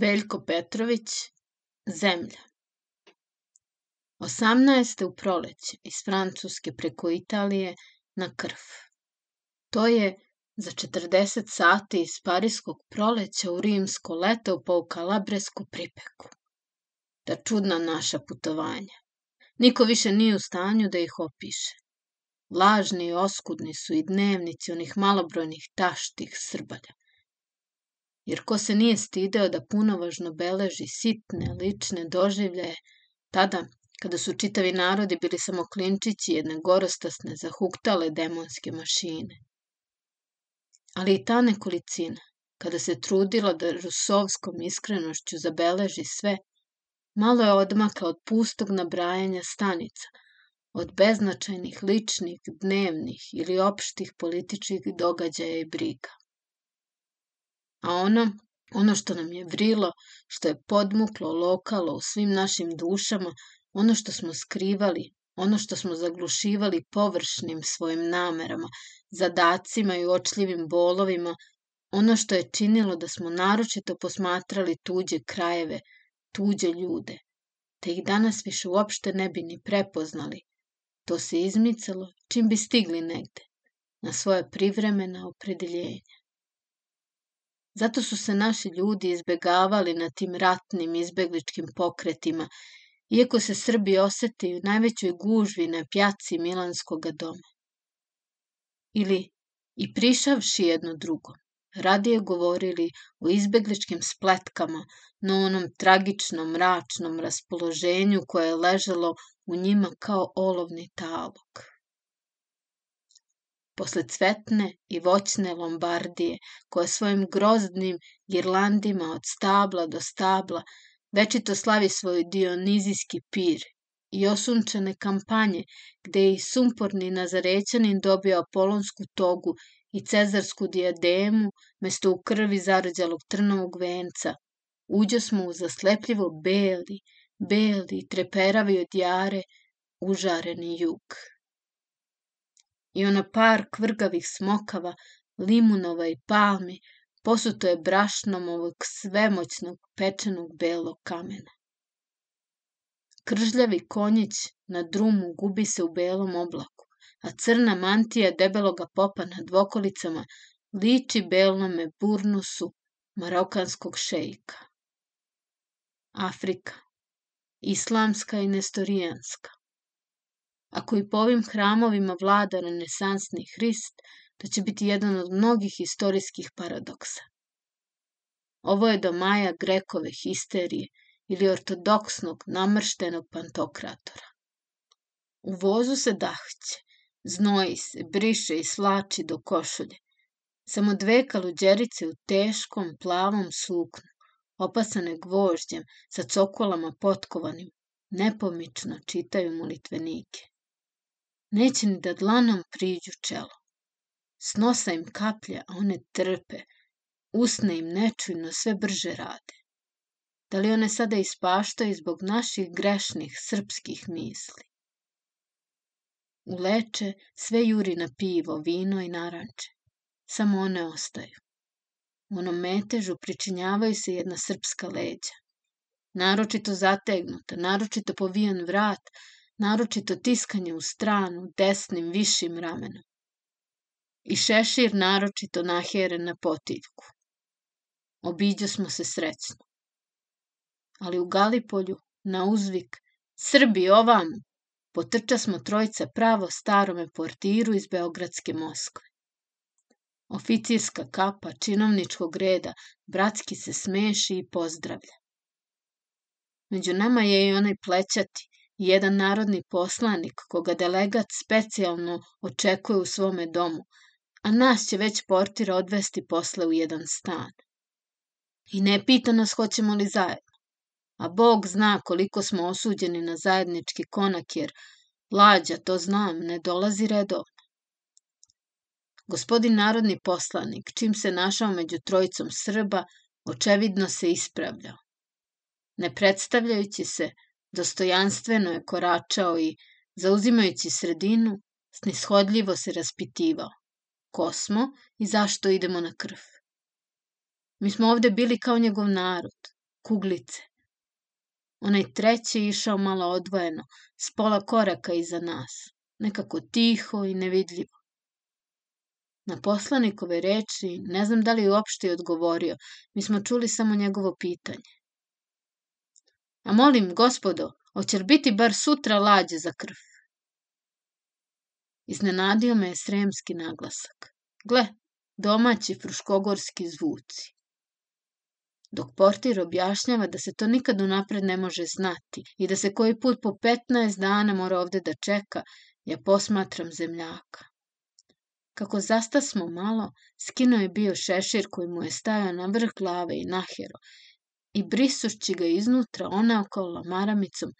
Veljko Petrović, Zemlja. 18. u proleće iz Francuske preko Italije na krv. To je za 40 sati iz parijskog proleća u rimsko leto u kalabresku pripeku. Ta čudna naša putovanja. Niko više nije u stanju da ih opiše. Lažni i oskudni su i dnevnici onih malobrojnih taštih srbalja jer ko se nije stideo da punovažno beleži sitne lične doživljaje, tada, kada su čitavi narodi bili samo klinčići jedne gorostasne, zahuktale demonske mašine. Ali i ta nekolicina, kada se trudila da rusovskom iskrenošću zabeleži sve, malo je odmakla od pustog nabrajanja stanica, od beznačajnih ličnih, dnevnih ili opštih političkih događaja i briga. A ono, ono što nam je vrilo, što je podmuklo lokalo u svim našim dušama, ono što smo skrivali, ono što smo zaglušivali površnim svojim namerama, zadacima i očljivim bolovima, ono što je činilo da smo naročito posmatrali tuđe krajeve, tuđe ljude, te ih danas više uopšte ne bi ni prepoznali. To se izmicalo čim bi stigli negde, na svoje privremena opredeljenja. Zato su se naši ljudi izbegavali na tim ratnim izbegličkim pokretima, iako se Srbi osete u najvećoj gužvi na pjaci Milanskog doma. Ili i prišavši jedno drugo, radije govorili o izbegličkim spletkama, no onom tragičnom, mračnom raspoloženju koje je ležalo u njima kao olovni talog posle cvetne i voćne Lombardije, koja svojim groznim girlandima od stabla do stabla večito slavi svoj dionizijski pir i osunčane kampanje, gde je i sumporni nazarećanin dobio apolonsku togu i cezarsku dijademu mesto u krvi zarođalog trnovog venca, uđo smo u zaslepljivo beli, beli, treperavi od jare, užareni jug i ono par kvrgavih smokava, limunova i palmi, posuto je brašnom ovog svemoćnog pečenog belog kamena. Kržljavi konjić na drumu gubi se u belom oblaku, a crna mantija debeloga popa na dvokolicama liči belnome burnusu marokanskog šejka. Afrika. Islamska i nestorijanska. Ako i po ovim hramovima vlada renesansni Hrist, to će biti jedan od mnogih istorijskih paradoksa. Ovo je do Maja Grekove histerije ili ortodoksnog namrštenog pantokratora. U vozu se dahće, znoji se, briše i slači do košulje. Samo dve kaluđerice u teškom plavom suknu, opasane gvožđem, sa cokolama potkovanim, nepomično čitaju molitvenike. Neće ni da dlanom priđu čelo. Snosa im kaplja, a one trpe. Usne im nečujno sve brže rade. Da li one sada ispaštaju zbog naših grešnih srpskih misli? U leče sve juri na pivo, vino i naranče. Samo one ostaju. U onom metežu pričinjavaju se jedna srpska leđa. Naročito zategnuta, naročito povijan vrat, naročito tiskanje u stranu desnim višim ramenom. I šešir naročito naheren na potiljku. Obiđo smo se srećno. Ali u Galipolju, na uzvik, Srbi ovamo, potrča smo trojca pravo starome portiru iz Beogradske Moskve. Oficirska kapa činovničkog reda bratski se smeši i pozdravlja. Među nama je i onaj plećati, jedan narodni poslanik koga delegat specijalno očekuje u svome domu, a nas će već portir odvesti posle u jedan stan. I ne pita nas hoćemo li zajedno, a Bog zna koliko smo osuđeni na zajednički konak, jer lađa, to znam, ne dolazi redovno. Gospodin narodni poslanik, čim se našao među trojicom Srba, očevidno se ispravljao. Ne predstavljajući se, Dostojanstveno je koračao i, zauzimajući sredinu, snishodljivo se raspitivao. Ko smo i zašto idemo na krv? Mi smo ovde bili kao njegov narod, kuglice. Onaj treći je išao malo odvojeno, s pola koraka iza nas, nekako tiho i nevidljivo. Na poslanikove reči ne znam da li je uopšte odgovorio, mi smo čuli samo njegovo pitanje. A molim, gospodo, hoće li biti bar sutra lađe za krv? Iznenadio me je sremski naglasak. Gle, domaći fruškogorski zvuci. Dok portir objašnjava da se to nikad unapred ne može znati i da se koji put po 15 dana mora ovde da čeka, ja posmatram zemljaka. Kako zasta smo malo, skinuo je bio šešir koji mu je stajao na vrh glave i nahero i brisušći ga iznutra onaokolo maramicom,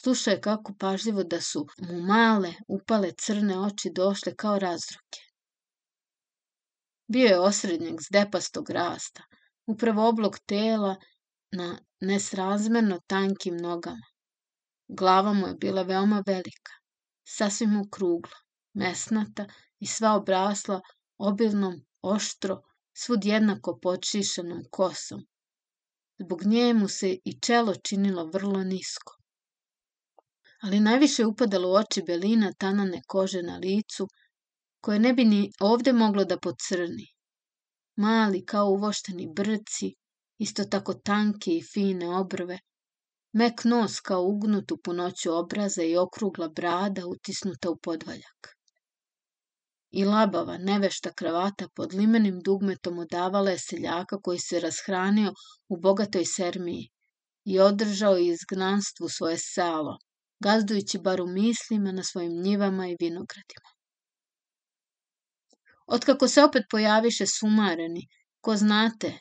slušao je kako pažljivo da su mu male, upale crne oči došle kao razruke. Bio je osrednjeg zdepastog rasta, upravo oblog tela na nesrazmerno tankim nogama. Glava mu je bila veoma velika, sasvim okrugla, mesnata i sva obrasla obilnom, oštro, svud jednako počišanom kosom. Zbog nje mu se i čelo činilo vrlo nisko. Ali najviše upadalo u oči belina tanane kože na licu, koje ne bi ni ovde moglo da pocrni. Mali kao uvošteni brci, isto tako tanke i fine obrve, mek nos kao ugnut u punoću obraza i okrugla brada utisnuta u podvaljak i labava, nevešta kravata pod limenim dugmetom odavala je seljaka koji se rashranio u bogatoj sermiji i održao izgnanstvu svoje salo, gazdujući bar u mislima na svojim njivama i vinogradima. Otkako se opet pojaviše sumareni, ko znate,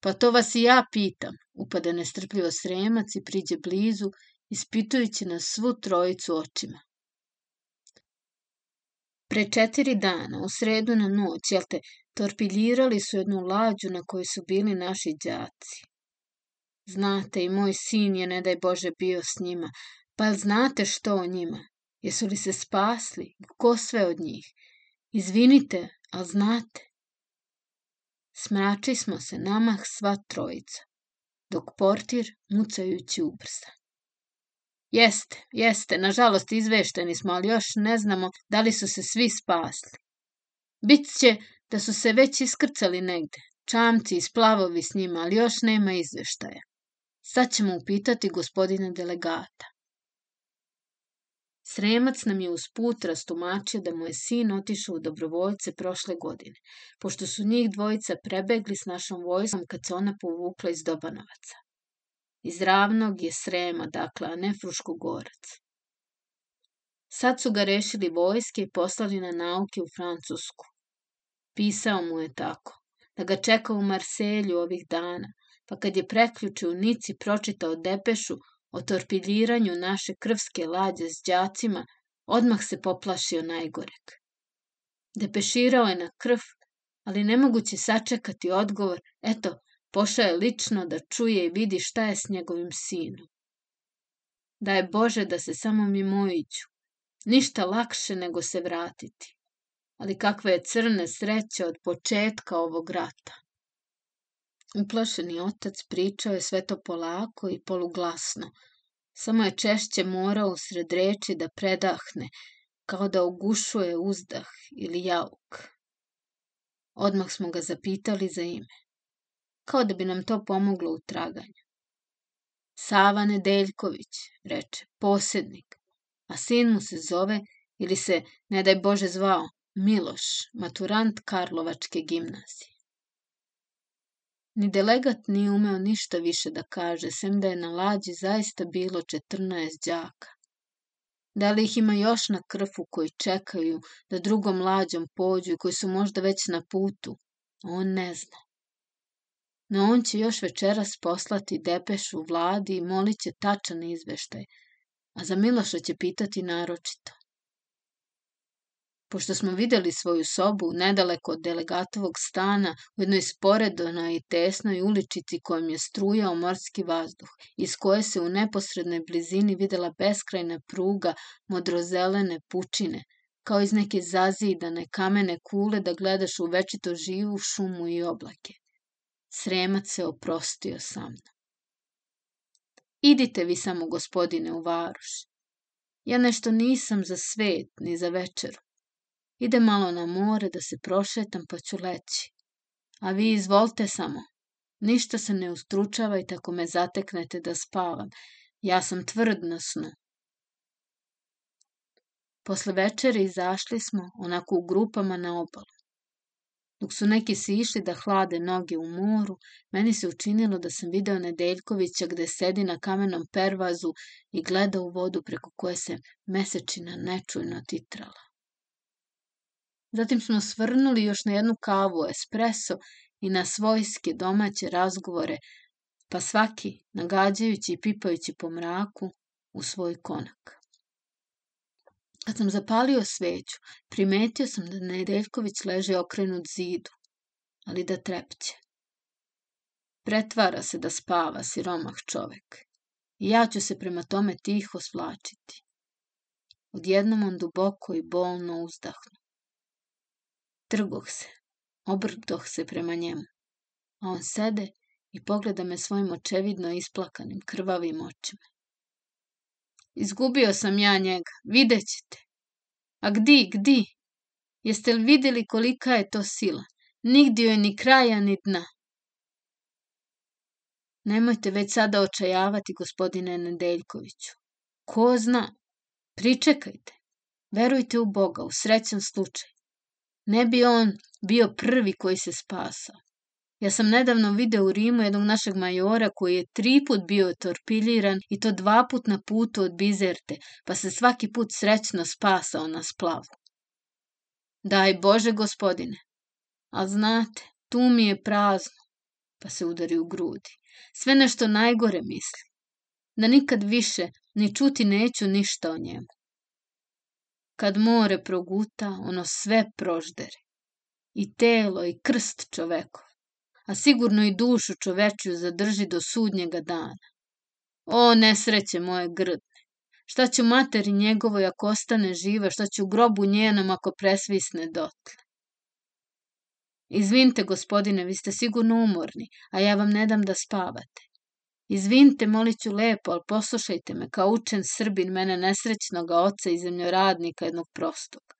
pa to vas i ja pitam, upade nestrpljivo sremac i priđe blizu, ispitujući na svu trojicu očima. Pre četiri dana, u sredu na noć, jel te, torpiljirali su jednu lađu na kojoj su bili naši đaci. Znate, i moj sin je, ne daj Bože, bio s njima. Pa jel znate što o njima? Jesu li se spasli? Ko sve od njih? Izvinite, al znate? Smrači smo se namah sva trojica, dok portir, mucajući ubrsa. Jeste, jeste, nažalost izvešteni smo, ali još ne znamo da li su se svi spasli. Bit će da su se već iskrcali negde, čamci i splavovi s njima, ali još nema izveštaja. Sad ćemo upitati gospodina delegata. Sremac nam je uz put rastumačio da mu je sin otišao u dobrovoljce prošle godine, pošto su njih dvojica prebegli s našom vojskom kad se ona povukla iz Dobanovaca. Iz ravnog je Srema, dakle, a ne Fruškogorac. Sad su ga rešili vojske i poslali na nauke u Francusku. Pisao mu je tako, da ga čeka u Marselju ovih dana, pa kad je preključe u Nici pročitao depešu o torpiljiranju naše krvske lađe s đacima, odmah se poplašio najgoreg. Depeširao je na krv, ali nemoguće sačekati odgovor, eto, Pošao je lično da čuje i vidi šta je s njegovim sinom. Da je Bože da se samo mimoiću. Ništa lakše nego se vratiti. Ali kakva je crne sreća od početka ovog rata. Uplašeni otac pričao je sve to polako i poluglasno. Samo je češće morao usred reči da predahne, kao da ugušuje uzdah ili jauk. Odmah smo ga zapitali za ime kao da bi nam to pomoglo u traganju. Sava Nedeljković, reče, posednik, a sin mu se zove, ili se, ne daj Bože, zvao, Miloš, maturant Karlovačke gimnazije. Ni delegat nije umeo ništa više da kaže, sem da je na lađi zaista bilo 14 đaka. Da li ih ima još na krfu koji čekaju da drugom lađom pođu i koji su možda već na putu, on ne zna. No on će još večeras poslati depešu vladi i molit će tačan izveštaj, a za Miloša će pitati naročito. Pošto smo videli svoju sobu nedaleko od delegatovog stana u jednoj sporedonoj i tesnoj uličici kojom je strujao morski vazduh, iz koje se u neposrednoj blizini videla beskrajna pruga modrozelene pučine, kao iz neke zazidane kamene kule da gledaš u večito živu šumu i oblake. Sremac se oprostio sa mnom. Idite vi samo, gospodine, u varoš. Ja nešto nisam za svet, ni za večeru. Ide malo na more da se prošetam, pa ću leći. A vi izvolite samo. Ništa se ne ustručavajte ako me zateknete da spavam. Ja sam tvrd na snu. Posle večere izašli smo, onako u grupama na obalu. Dok su neki sišli da hlade noge u moru, meni se učinilo da sam video Nedeljkovića gde sedi na kamenom pervazu i gleda u vodu preko koje se mesečina nečujno titrala. Zatim smo svrnuli još na jednu kavu espresso i na svojske domaće razgovore, pa svaki, nagađajući i pipajući po mraku, u svoj konak. Kad sam zapalio sveću, primetio sam da Nedeljković leže okrenut zidu, ali da trepće. Pretvara se da spava siromah čovek i ja ću se prema tome tiho svlačiti. Odjednom on duboko i bolno uzdahnu. Trgoh se, obrdoh se prema njemu, a on sede i pogleda me svojim očevidno isplakanim krvavim očima. Izgubio sam ja njega, vidjet ćete. A gdi, gdi? Jeste li vidjeli kolika je to sila? Nigdje joj ni kraja, ni dna. Nemojte već sada očajavati, gospodine Nedeljkoviću. Ko zna? Pričekajte. Verujte u Boga, u srećan slučaj. Ne bi on bio prvi koji se spasao. Ja sam nedavno video u Rimu jednog našeg majora koji je tri put bio torpiljiran i to dva put na putu od Bizerte, pa se svaki put srećno spasao na splavu. Daj Bože gospodine, a znate, tu mi je prazno, pa se udari u grudi. Sve nešto najgore misli. Da nikad više ni čuti neću ništa o njemu. Kad more proguta, ono sve proždere. I telo i krst čovekov a sigurno i dušu čovečju zadrži do sudnjega dana. O, nesreće moje grdne! Šta će materi njegovoj ako ostane živa, šta će u grobu njenom ako presvisne dotle? Izvinite, gospodine, vi ste sigurno umorni, a ja vam ne dam da spavate. Izvinite, molit ću lepo, ali poslušajte me, kao učen srbin mene nesrećnoga oca i zemljoradnika jednog prostog.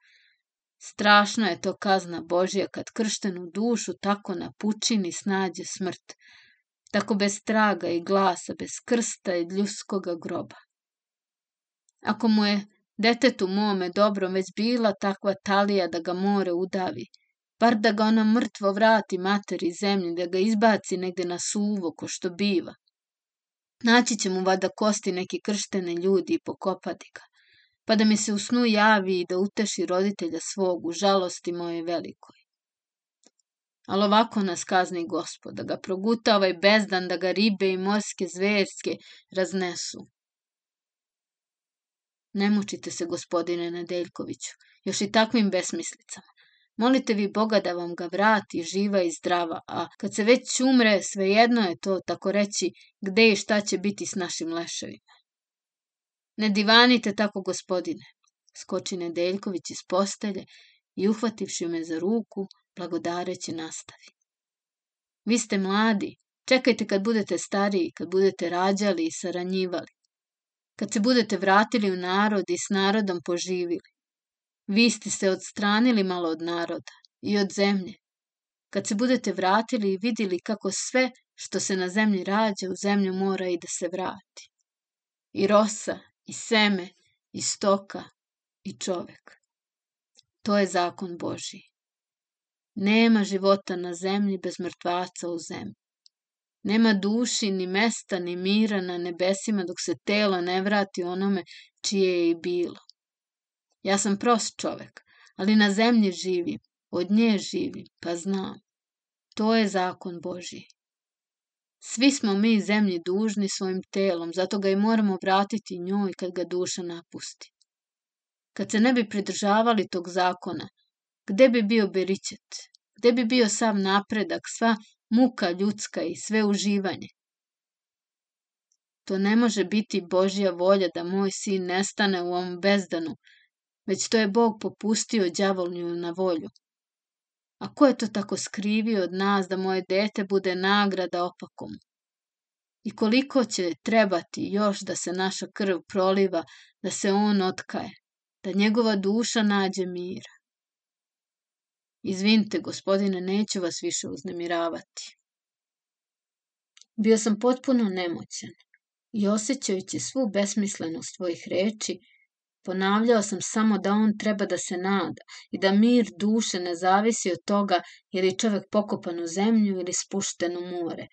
Strašna je to kazna Božja kad krštenu dušu tako na pučini snađe smrt, tako bez traga i glasa, bez krsta i ljuskoga groba. Ako mu je detetu mome dobro već bila takva talija da ga more udavi, bar da ga ona mrtvo vrati materi zemlji, da ga izbaci negde na suvo ko što biva. Naći će mu vada kosti neki krštene ljudi i pokopati ga pa da mi se u snu javi i da uteši roditelja svog u žalosti moje velikoj. Ali ovako nas kazni gospod, da ga proguta ovaj bezdan, da ga ribe i morske zverske raznesu. Ne mučite se, gospodine Nedeljkoviću, još i takvim besmislicama. Molite vi Boga da vam ga vrati živa i zdrava, a kad se već umre, svejedno je to, tako reći, gde i šta će biti s našim leševima. Ne divanite tako, gospodine, skoči Nedeljković iz postelje i uhvativši me za ruku, blagodareći nastavi. Vi ste mladi, čekajte kad budete stariji, kad budete rađali i saranjivali. Kad se budete vratili u narod i s narodom poživili. Vi ste se odstranili malo od naroda i od zemlje. Kad se budete vratili i vidjeli kako sve što se na zemlji rađa u zemlju mora i da se vrati. I rosa, i seme, i stoka, i čovek. To je zakon Božiji. Nema života na zemlji bez mrtvaca u zemlji. Nema duši, ni mesta, ni mira na nebesima dok se telo ne vrati onome čije je i bilo. Ja sam prost čovek, ali na zemlji živim, od nje živim, pa znam. To je zakon Božiji. Svi smo mi zemlji dužni svojim telom, zato ga i moramo vratiti njoj kad ga duša napusti. Kad se ne bi pridržavali tog zakona, gde bi bio beričet? Gde bi bio sav napredak, sva muka ljudska i sve uživanje? To ne može biti Božja volja da moj sin nestane u ovom bezdanu, već to je Bog popustio đavolnju na volju. A ko je to tako skrivio od nas da moje dete bude nagrada opakom? I koliko će trebati još da se naša krv proliva, da se on otkaje, da njegova duša nađe mira. Izvinite, gospodine, neću vas više uznemiravati. Bio sam potpuno nemoćan i osjećajući svu besmislenost svojih reči, ponavljao sam samo da on treba da se nada i da mir duše ne zavisi od toga je li čovek pokopan u zemlju ili spušten u more,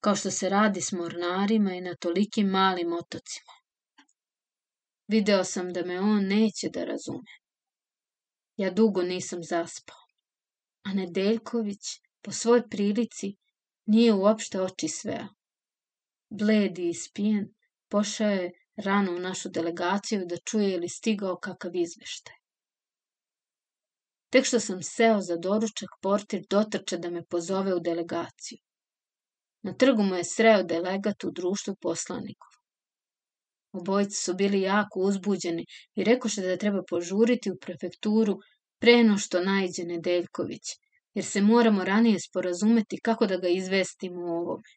kao što se radi s mornarima i na tolikim malim otocima. Video sam da me on neće da razume. Ja dugo nisam zaspao, a Nedeljković, po svoj prilici, nije uopšte oči sveo. Bled i ispijen, pošao je rano u našu delegaciju da čuje ili stigao kakav izveštaj. Tek što sam seo za doručak, portir dotrče da me pozove u delegaciju. Na trgu mu je sreo delegat u društvu poslanikov. Obojice su bili jako uzbuđeni i rekoše da treba požuriti u prefekturu pre no što najđe Nedeljković, jer se moramo ranije sporazumeti kako da ga izvestimo o ovome.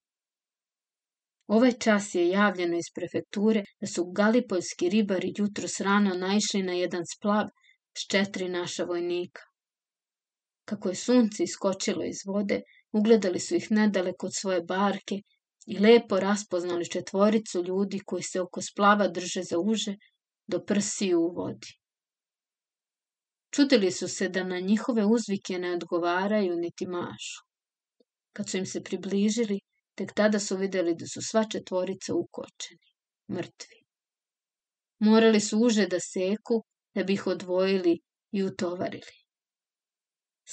Ovaj čas je javljeno iz prefekture da su galipoljski ribari jutro srano naišli na jedan splav s četiri naša vojnika. Kako je sunce iskočilo iz vode, ugledali su ih nedaleko od svoje barke i lepo raspoznali četvoricu ljudi koji se oko splava drže za uže do prsiju u vodi. Čudili su se da na njihove uzvike ne odgovaraju niti mašu. Kad su im se približili, tek tada su videli da su sva četvorica ukočeni, mrtvi. Morali su uže da seku da bi ih odvojili i utovarili.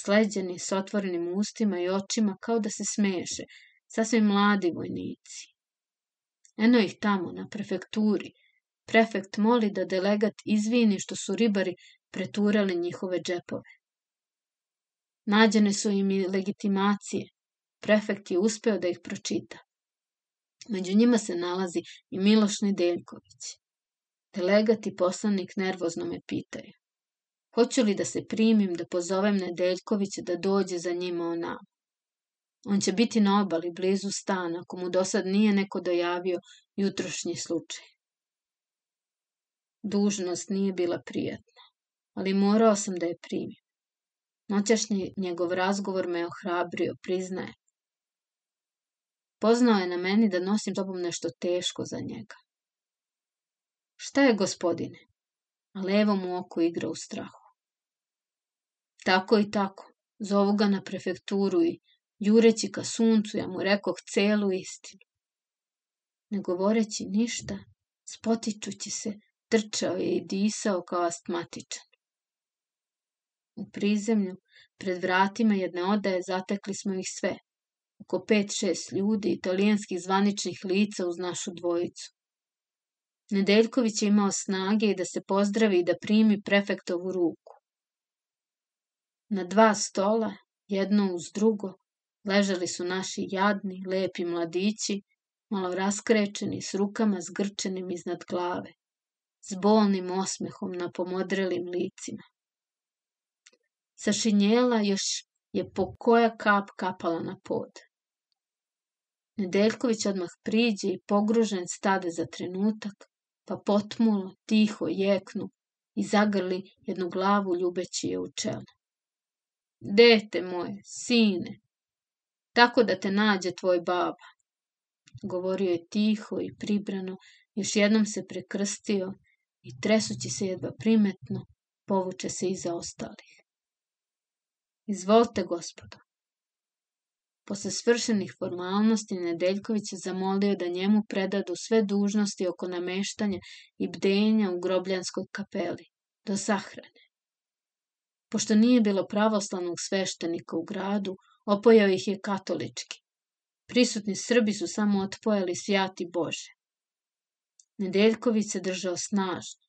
Sleđeni s otvorenim ustima i očima kao da se smeše, sasvim mladi vojnici. Eno ih tamo, na prefekturi. Prefekt moli da delegat izvini što su ribari preturali njihove džepove. Nađene su im i legitimacije. Prefekt je uspeo da ih pročita. Među njima se nalazi i Miloš Nedeljković. Delegat i poslanik nervozno me pitaju. Hoću li da se primim da pozovem Nedeljkovića da dođe za njima o nama? On će biti na obali blizu stana, ako mu do sad nije neko dojavio jutrošnji slučaj. Dužnost nije bila prijatna, ali morao sam da je primim. Noćašnji njegov razgovor me ohrabrio, priznaje. Poznao je na meni da nosim tobom nešto teško za njega. Šta je, gospodine? A levo mu oko igra u strahu. Tako i tako, zovu ga na prefekturu i jureći ka suncu, ja mu rekoh celu istinu. Ne govoreći ništa, spotičući se, trčao je i disao kao astmatičan. U prizemlju, pred vratima jedne odaje, zatekli smo ih sve. Oko pet, šest ljudi, italijanskih zvaničnih lica uz našu dvojicu. Nedeljković je imao snage i da se pozdravi i da primi prefektovu ruku. Na dva stola, jedno uz drugo, ležali su naši jadni, lepi mladići, malo raskrečeni, s rukama zgrčenim iznad glave, s bolnim osmehom na pomodrelim licima. Sa šinjela još je po koja kap kapala na pod. Nedeljković odmah priđe i pogružen stade za trenutak, pa potmulo, tiho jeknu i zagrli jednu glavu ljubeći je u čelo. Dete moje, sine, tako da te nađe tvoj baba. Govorio je tiho i pribrano, još jednom se prekrstio i tresući se jedva primetno, povuče se iza ostalih. Izvolite, gospodo. Posle svršenih formalnosti Nedeljković je zamolio da njemu predadu sve dužnosti oko nameštanja i bdenja u grobljanskoj kapeli, do sahrane. Pošto nije bilo pravoslavnog sveštenika u gradu, opojao ih je katolički. Prisutni Srbi su samo otpojali svjati Bože. Nedeljković se držao snažno.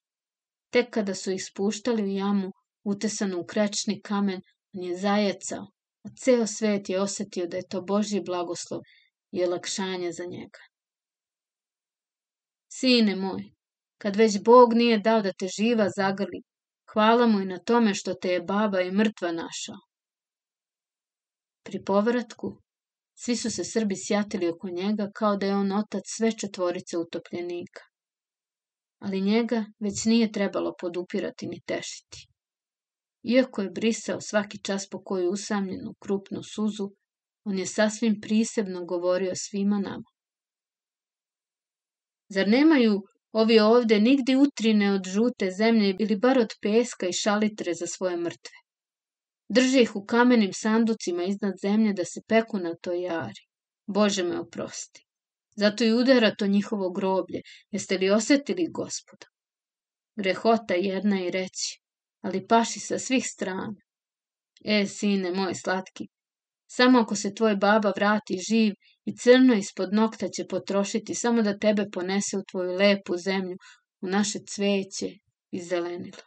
Tek kada su ih spuštali u jamu, utesanu u krečni kamen, on je zajecao, a ceo svet je osetio da je to Božji blagoslov i olakšanje za njega. Sine moj, kad već Bog nije dao da te živa zagrli, Hvala mu i na tome što te je baba i mrtva našao. Pri povratku Svi su se Srbi sjatili oko njega kao da je on otac sve četvorice utopljenika. Ali njega već nije trebalo podupirati ni tešiti. Iako je brisao svaki čas po koju usamljenu krupnu suzu, on je sasvim prisebno govorio svima nama. Zar nemaju ovi ovde nigde utrine od žute zemlje ili bar od peska i šalitre za svoje mrtve? Drže ih u kamenim sanducima iznad zemlje da se peku na toj jari. Bože me oprosti. Zato i udara to njihovo groblje. Jeste li osetili, gospoda? Grehota jedna i reći, ali paši sa svih strana. E, sine moj slatki, samo ako se tvoj baba vrati živ i crno ispod nokta će potrošiti samo da tebe ponese u tvoju lepu zemlju, u naše cveće i zelenilo.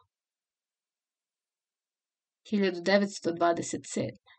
1927.